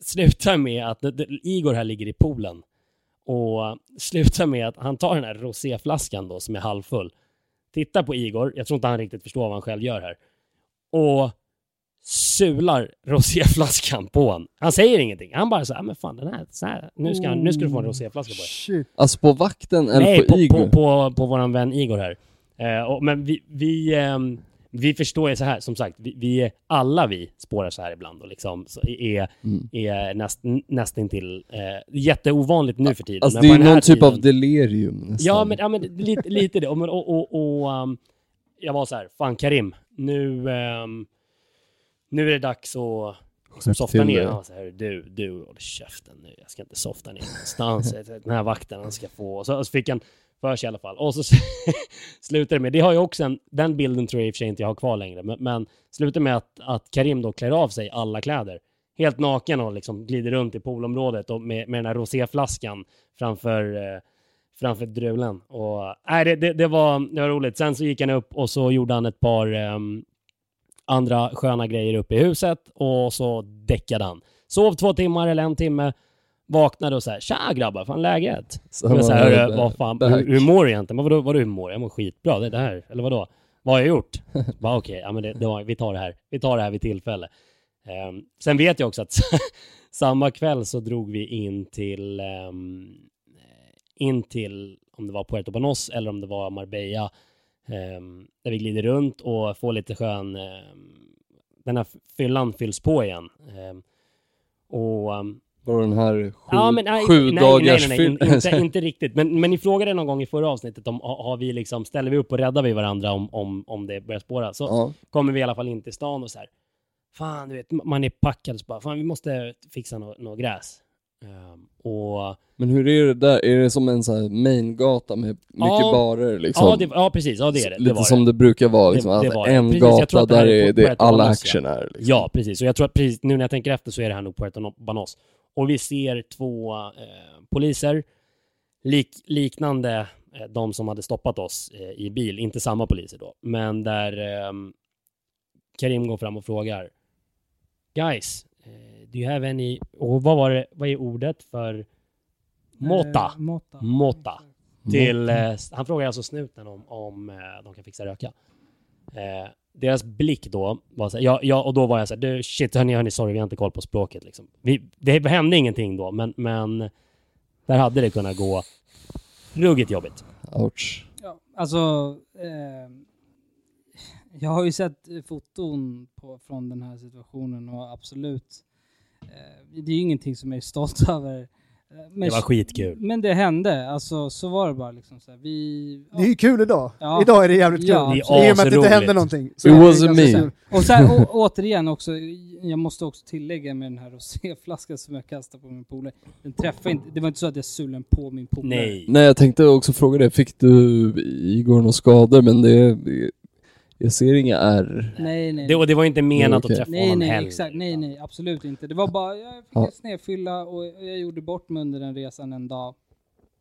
slutar med att Igor här ligger i poolen och slutar med att han tar den här roséflaskan då som är halvfull, tittar på Igor, jag tror inte han riktigt förstår vad han själv gör här, och sular roséflaskan på honom. Han säger ingenting. Han bara så här, "Ah, men fan den här, så här nu, ska han, nu ska du få en roséflaska på dig. Shit. Alltså på vakten eller Nej, på, på, Igor? på, på, på våran vän Igor här. Eh, och, men vi, vi, ehm, vi förstår ju så här, som sagt, vi, vi alla vi spårar så här ibland och liksom är, Mm. är näst, nästintill eh, jätteovanligt nu för tiden. Alltså det är någon typ av tiden- delirium nästan. Ja, men, ja, men lite, lite det. Och, och, och, och um, jag var så här, fan Karim, nu, ehm, nu är det dags att liksom, softa till ner. Ja, så här, du, du, håll käften nu. Jag ska inte softa ner någonstans. Den här vakten han ska få. Och så, och så fick han för sig i alla fall. Och så slutar det med, det har ju också en, den bilden tror jag i och för sig inte jag har kvar längre, men, men slutar med att, att Karim då klär av sig alla kläder. Helt naken och liksom glider runt i poolområdet och med, med den här roséflaskan framför, eh, framför drulen. Och, nej, det, det, det, var, det var roligt. Sen så gick han upp och så gjorde han ett par eh, andra sköna grejer uppe i huset och så däckade han. Sov två timmar eller en timme, vaknade och så här, tja grabbar, fan läget? Så Men så här, vad fan, hur, hur mår du egentligen? Vadå, vadå hur mår jag? Jag mår skitbra, det är det här, eller vadå? Vad har jag gjort? Bara okej, ja men det, det var, vi tar det här, vi tar det här vid tillfälle. Ehm, sen vet jag också att samma kväll så drog vi in till, ehm, in till, om det var Puerto Banos eller om det var Marbella, ehm, där vi glider runt och får lite skön, ehm, den här fyllan fylls på igen. Och Var den här sju, Ja, men nej, sju nej, dagars nej, nej, nej, inte, inte riktigt. Men, men ni frågade någon gång i förra avsnittet om har vi liksom, ställer vi upp och räddar vi varandra om, om, om det börjar spåra. Så ja. kommer vi i alla fall in till stan och så här. Fan, du vet, man är packad så bara, fan vi måste fixa något nå gräs. Ehm, och Men hur är det där? Är det som en sån här main-gata med mycket Ja. barer liksom? ja, det, ja, precis, ja det är det. Lite det som det. det brukar vara, liksom, Det- att var en Precis, gata där är på det Puerto all Banos, action är. Liksom. Ja, precis. Och jag tror att precis nu när jag tänker efter så är det här nog Puerto Banos. Och vi ser två eh, poliser, lik, liknande eh, de som hade stoppat oss eh, i bil, inte samma poliser då, men där eh, Karim går fram och frågar Guys, eh, do you have any... Och vad var det, vad är ordet för måta? Eh, måta. Måta. Till, eh, han frågar alltså snuten om, om eh, de kan fixa röka. Deras blick då var så här, ja, ja, och då var jag så här, du, shit hörni, hörni, sorry, vi har inte koll på språket liksom. Vi, det hände ingenting då, men, men där hade det kunnat gå ruggigt jobbigt. Ouch. Ja, alltså, eh, jag har ju sett foton på, från den här situationen och absolut, eh, det är ju ingenting som jag är stolt över. Eh, Men, Det var skitkul. Men det hände, alltså så var det bara liksom så här. Vi... Det är ju kul idag. Ja. Idag är det jävligt kul. Ja, I det är och med att det inte hände någonting. Så It wasn't me. Och å, återigen också, jag måste också tillägga med den här roséflaskan som jag kastade på min polare. Den träffade inte, det var inte så att jag sulade den på min polare. Nej. Nej, jag tänkte också fråga det. Fick du Igor några skador? Men det... Jag ser inga ärr. Nej, nej. Det, och det var inte menat Okej. att träffa Nej, honom nej, heller. exakt. Nej, nej, absolut inte. Det var bara, jag fick Ja. en snedfylla och jag gjorde bort mig under den resan en dag.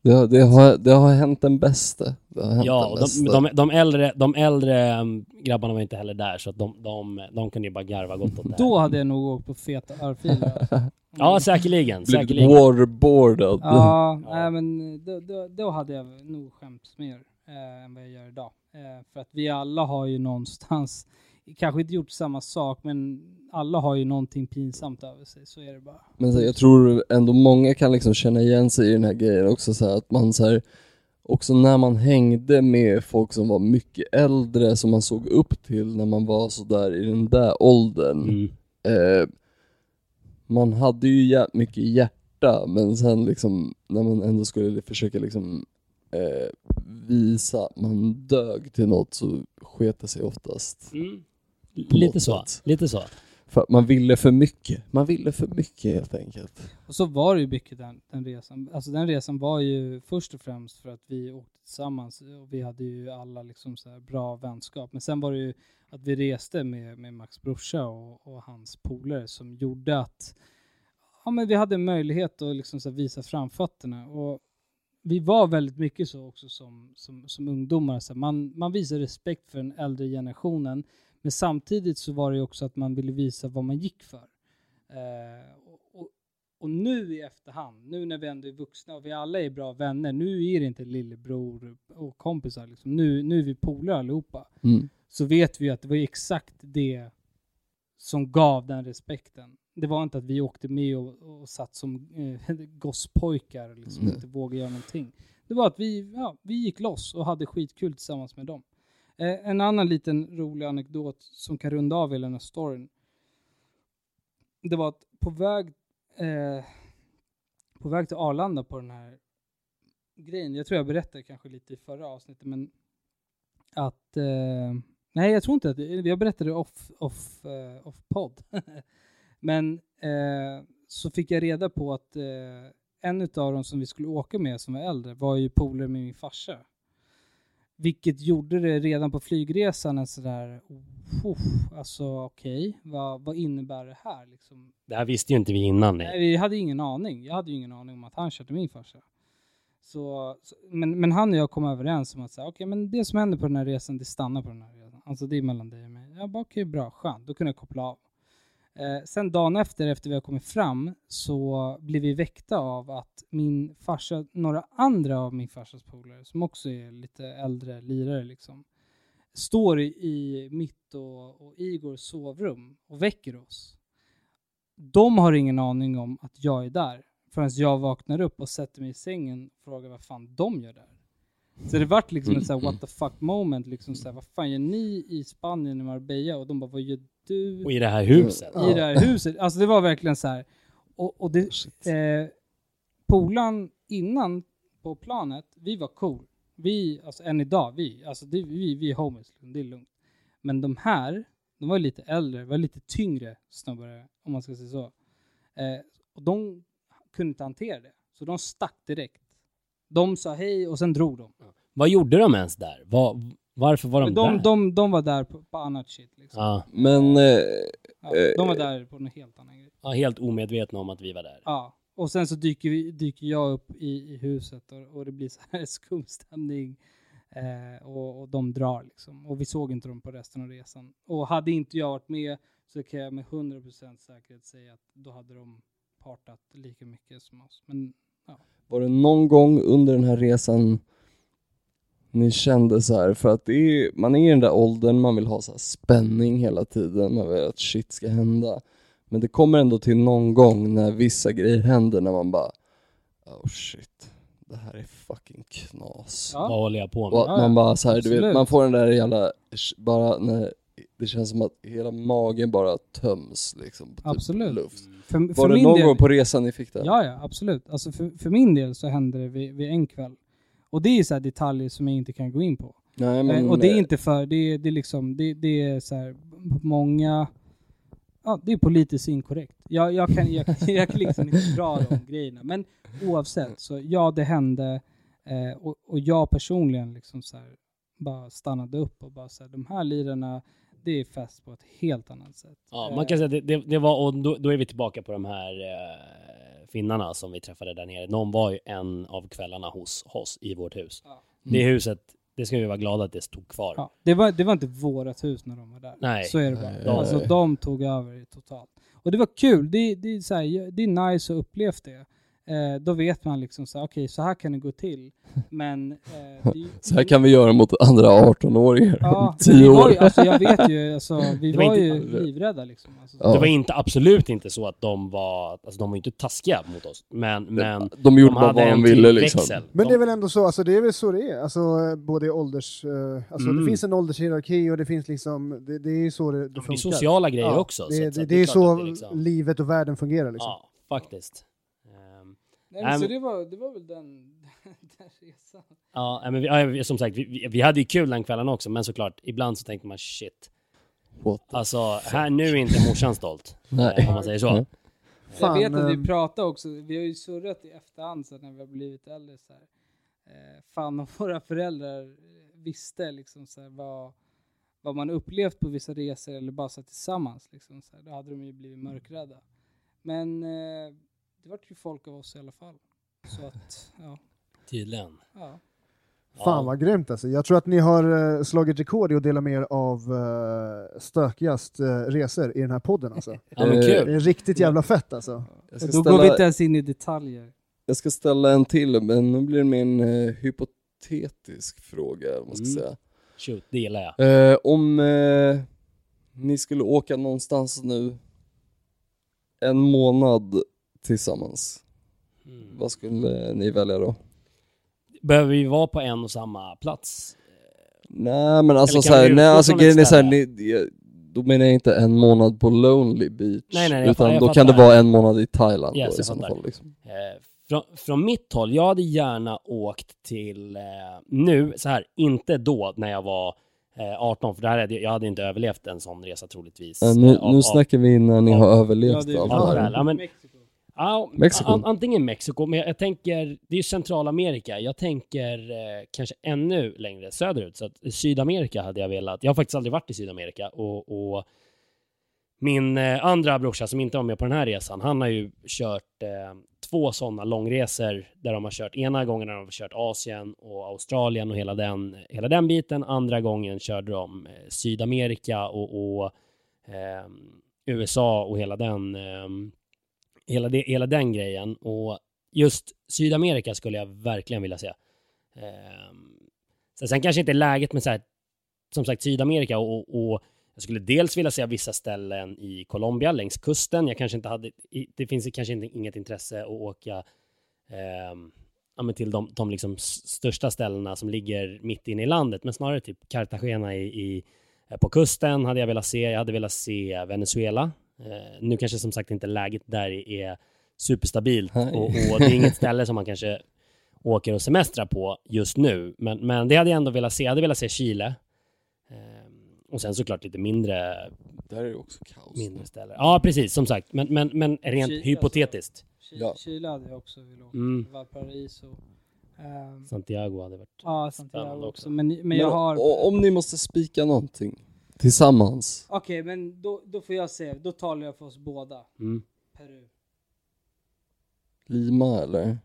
Det, har- det, har, det har hänt den bästa. Det har hänt Ja, den och bästa. de, de, de äldre, de äldre um, grabbarna var inte heller där, så att de, de, de kunde ju bara garva gott åt det här. Då hade jag nog åkt på feta alltså. Ja, säkerligen. Blivit säkerligen. waterboardad. Ja, Ja. nej men då, då, då hade jag nog skämts mer eh, än vad jag gör idag. Eh, för att vi alla har ju någonstans, kanske inte gjort samma sak, men alla har ju någonting pinsamt över sig, så är det bara. Men så, jag tror ändå många kan liksom känna igen sig i den här grejen också så här, att man så här, också när man hängde med folk som var mycket äldre som man såg upp till när man var så där i den där åldern. Mm. Eh, man hade ju mycket hjärta men sen liksom när man ändå skulle försöka liksom eh, visa att man dög till något så sket det sig oftast. Mm. Lite så. sätt. Lite så. För att man ville för mycket. Man ville för mycket helt enkelt. Och så var det ju mycket den, den resan. Alltså den resan var ju först och främst för att vi åkte tillsammans och vi hade ju alla liksom så här bra vänskap. Men sen var det ju att vi reste med, med Max brorsa och, och hans polare som gjorde att ja, men vi hade möjlighet att liksom så här visa framfötterna. Och vi var väldigt mycket så också som, som, som ungdomar. Så man, man visar respekt för den äldre generationen. Men samtidigt så var det också att man ville visa vad man gick för. Eh, och, och, nu i efterhand, nu när vi ändå är vuxna och vi alla är bra vänner, nu är det inte lillebror och kompisar liksom. Nu, nu är vi polare allihopa. Mm. Så vet vi att det var exakt det som gav den respekten. Det var inte att vi åkte med och, och satt som eh, gosspojkar liksom inte vågade göra någonting. Det var att vi, ja, vi gick loss och hade skitkul tillsammans med dem. Eh, en annan liten rolig anekdot som kan runda av hela den här storyn. Det var att på väg, eh, på väg till Arlanda på den här grejen, jag tror jag berättade kanske lite i förra avsnittet, men att, eh, nej jag tror inte att, jag berättade off, off, eh, off podd. men eh, så fick jag reda på att eh, en av dem som vi skulle åka med som var äldre var ju polare med min farsa. Vilket gjorde det redan på flygresan en sådär, oh, alltså okej, vad, vad innebär det här liksom? Det här visste ju inte vi innan. Nej, Nej. vi hade ingen aning. Jag hade ju ingen aning om att han körde min farsa. Så, så, men, men han och jag kom överens om att säga, okej, men det som händer på den här resan, det stannar på den här resan. Alltså det är mellan dig och mig. Jag bara, okej, bra, skönt. Då kunde jag koppla av. Eh, sen dagen efter, efter vi har kommit fram, så blev vi väckta av att min farsa, några andra av min farsas polare, som också är lite äldre lirare liksom, står i, i mitt och, och Igors sovrum och väcker oss. De har ingen aning om att jag är där förrän jag vaknar upp och sätter mig i sängen och frågar vad fan de gör där. Så det vart liksom ett såhär what the fuck moment, liksom såhär, vad fan gör ni i Spanien i Marbella? Och de bara, vad gör du Och i det här huset. I det här huset? Alltså det var verkligen så här. Och, och det, eh, polan innan på planet, vi var cool. Vi, alltså än idag, vi, alltså det, vi, vi är homies, liksom, det är lugnt. Men de här, de var lite äldre, var lite tyngre snubbar, om man ska säga så. Eh, och de kunde inte hantera det, så de stack direkt. De sa hej och sen drog de. Vad gjorde de ens där? Vad, varför var de, de, där? de, de var där på, på annat shit liksom. Ja, Men, eh, Ja, de var där på en helt annan grej. ja, helt omedvetna om att vi var där. Ja, och sen så dyker, vi, dyker jag upp i, i huset och, och det blir så här skum stämning. Eh, och, och de drar liksom. Och vi såg inte dem på resten av resan. Och hade inte jag varit med så kan jag med 100% säkerhet säga att då hade de partat lika mycket som oss. Men var det någon gång under den här resan ni kände så här, för att det är, man är i den där åldern, man vill ha så här spänning hela tiden, man vill att shit ska hända. Men det kommer ändå till någon gång när vissa grejer händer när man bara Oh shit, det här är fucking knas. Ja. Vad håller jag på med? Och att man bara så här, du vet, man får den där jävla, bara när det känns som att hela magen bara töms liksom på typ Absolut. luft. för, Var för det min någon del, gång på resan ni fick det? Ja, ja, absolut. Alltså för, för min del så hände det vid, vid en kväll. Och det är så här detaljer som jag inte kan gå in på. Nej, men, Eh, och det är eh, inte för, det är, det är liksom, det, det är så här, många, ja det är politiskt inkorrekt. Jag, jag, kan, jag, kan- jag kan liksom inte dra de grejerna. Men oavsett, så ja det hände. Eh, och, och jag personligen liksom så här, bara stannade upp och bara så här, de här lirarna, det är fest på ett helt annat sätt. Ja, man kan säga att det, det, det var, och då, då är vi tillbaka på de här eh, finnarna som vi träffade där nere. De var ju en av kvällarna hos oss i vårt hus. Ja. Det huset, det ska vi vara glada att det stod kvar. Ja, det, var, det var inte vårat hus när de var där. Nej. Så är det bara. Nej. Alltså de tog över totalt. Och det var kul. Det, det, är, så här, det är nice att uppleva det. Eh, då vet man liksom så här, okej så här kan det gå till. Men... Eh, det, Så här kan vi göra mot andra 18-åringar Ja, om men 10 vi var år. ju, alltså jag vet ju, alltså, vi Det var var, inte- ju livrädda liksom. Alltså, Ja. Det var inte, absolut inte så att de var, alltså de var inte taskiga mot oss. Men, men de gjorde bara hade vad de ville liksom. växel. Men de, det är väl ändå så, alltså det är väl så det är, alltså både ålders, eh, alltså Mm. det finns en åldershierarki och det finns liksom, det, det är så det, det det är funkar. sociala grejer Ja, också. Det, så det, att- det, är så liksom- livet och världen fungerar liksom. Ja, faktiskt. Nej, men, så men- det var, det var väl den, den resan. Ja, men vi, som sagt, vi- vi, hade ju kul den kvällen också, men såklart, ibland så tänkte man shit. What Alltså, här nu är inte morsan stolt. Nej. Om man säger så. Nej. Fan, jag vet att vi pratade också, vi har ju surrat i efterhand så när vi har blivit äldre så här. Eh, fan om våra föräldrar visste liksom så här, vad, vad man upplevt på vissa resor eller bara så här tillsammans liksom så här, då hade de ju blivit mörkrädda. Men eh, det vart ju folk av oss i alla fall. Så att, ja. Tydligen. ja. Fan vad grymt alltså. Jag tror att ni har eh, slagit rekord i att dela med er av uh, stökigast eh, resor i den här podden alltså. Ja men Eh, Det kul. är riktigt jävla fett alltså. Då går vi inte ställa, ens in i detaljer. jag ska ställa en till, men nu blir det en eh, hypotetisk fråga, vad man ska Mm. säga. Shoot, det gillar jag. Eh, om eh, ni skulle åka någonstans nu en månad tillsammans, Mm. vad skulle ni välja då? Behöver vi vara på en och samma plats? Nej men alltså såhär, nej alltså grejen är såhär, ni, jag- då menar jag inte en månad på Lonely Beach, Nej, nej, jag utan fa- jag då kan det vara en månad i Thailand Yes, då, i jag sådana fall liksom. Eh, från, från mitt håll, jag hade gärna åkt till, eh, nu, så här, inte då när jag var eh, 18, för där hade, jag- jag hade inte överlevt en sån resa troligtvis. Eh, nu, Eh, av- nu snackar vi när ni av- har Ja, överlevt det är allt Ja, det här. ja, men-. Ja, Mexiko. an- antingen Mexiko, men jag, jag tänker, det är ju Centralamerika. Jag tänker eh, kanske ännu längre söderut. Så att Sydamerika hade jag velat. Jag har faktiskt aldrig varit i Sydamerika och, och min eh, andra brorsa som inte var med på den här resan, han har ju kört eh, två sådana långresor där de har kört, ena gången har de kört Asien och Australien och hela den, hela den biten. Andra gången körde de eh, Sydamerika och, och eh, USA och hela den eh, hela, det, hela den grejen. Och just Sydamerika skulle jag verkligen vilja se. Eh, sen kanske inte läget med så här, som sagt Sydamerika och, och jag skulle dels vilja se vissa ställen i Colombia längs kusten. Jag kanske inte hade, det finns kanske inte, inget intresse att åka eh, till de, de liksom största ställena som ligger mitt inne i landet, men snarare typ Cartagena i, i, på kusten hade jag velat se. Jag hade velat se Venezuela. Eh, nu kanske som sagt inte läget där är superstabilt och, och det är inget ställe som man kanske åker och semestrar på just nu. Men, men det hade jag ändå velat se. Jag hade velat se Chile. Ehm, och sen såklart lite mindre, Där är det också kaos. mindre ställen. Ja, precis. Som sagt. Men, men, men rent Chile, hypotetiskt. Chile, Ja. Chile hade jag också velat åka Mm. Valparaiso. Um, Santiago hade varit ja, spännande Santiago också. också. Men, men Men jag har... om ni måste spika någonting tillsammans, Okej, men då, då får jag säga, då talar jag för oss båda. Mm. Peru. Lima eller?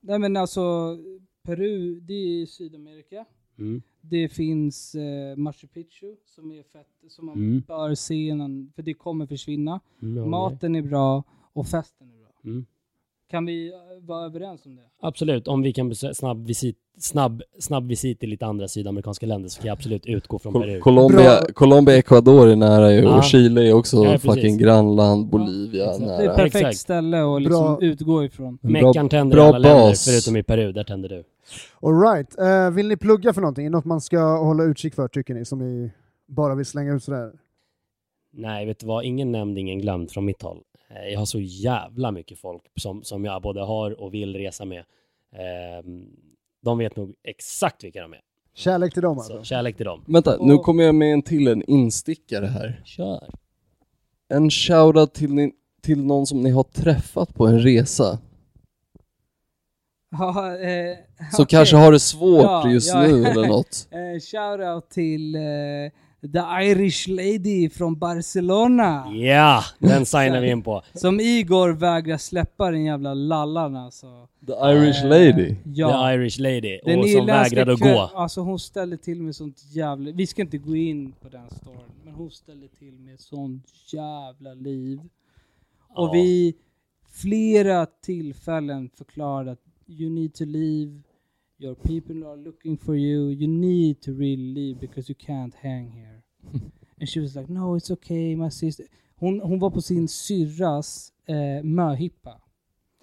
Nej men alltså, Peru, det är i Sydamerika. Mm. Det finns eh, Machu Picchu som är fett, som man Mm. bör se innan, för det kommer försvinna. Mm, okej. Maten är bra och festen är bra. Mm. Kan vi eh, vara överens om det? Absolut, om vi kan besöka snabb visit, snabb, snabb visit till lite andra sydamerikanska länder så kan jag absolut utgå från Peru. Col- Colombia, Bra. Colombia, Ecuador är nära ju Ja. och Chile är också Ja, fucking grannland, Bolivia Exakt. Det är nära. ett perfekt Exakt. ställe att liksom Bra. utgå ifrån. Meckan tänder bra i alla länder, bas. förutom i Peru, där tänder du. All right. Eh, vill ni plugga för någonting? Är det något man ska hålla utkik för tycker ni? Som ni bara vill slänga ut sådär? Nej, vet du vad? Ingen nämnd, ingen glömd från mitt håll. Eh, Jag har så jävla mycket folk som, som jag både har och vill resa med. Ehm, De vet nog exakt vilka de är. Kärlek till dem alltså? Så kärlek till dem. Vänta, nu kommer jag med en till en instickare här. Kör. En shoutout till, ni, till någon som ni har träffat på en resa, Ja, eh, som okej. kanske har det svårt Ja, just ja. nu eller något. Eh, shoutout till eh, The Irish Lady från Barcelona. Ja, den signar vi in på. Som Igor vägrar släppa den jävla lallan alltså. The Irish Eh, lady. Ja. The Irish Lady. Den och som vägrade att gå. Alltså hon ställde till med sånt jävla... Vi ska inte gå in på den storyn, men hon ställde till med sånt jävla liv. Och Ja. vi flera tillfällen förklarade att you need to leave, your people are looking for you, you need to really leave because you can't hang here. And she was like, no it's okay my sister. Hon, hon var på sin syrras eh, möhippa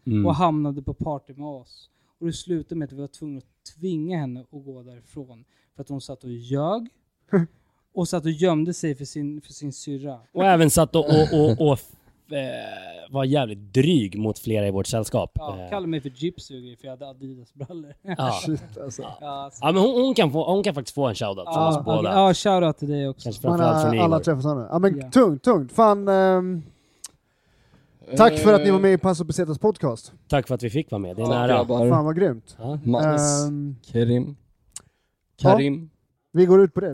Mm. och hamnade på party med oss. Och det slutade med att vi var tvungna att tvinga henne att gå därifrån. För att hon satt och ljög och satt och gömde sig för sin, för sin syrra. Och även satt och, och, och, och eh, var jävligt dryg mot flera i vårt sällskap. Ja, Eh, kallade mig för grejer för jag hade Adidas-brallor. ja. Shit alltså. Ja, alltså. ja, men hon, hon, kan få, hon kan faktiskt få en shoutout från oss Ja, båda. ja, shoutout till dig också. Kanske framförallt från har alla Igor. träffat sådana. Ja men Ja. tungt, tungt. Fan, ehm, tack för att ni var med i Passo Pesetas podcast. Tack för att vi fick vara med, det är Tack, nära. Fan vad grymt. Ja. Ehm, Kerim, Karim. vi går ut på det.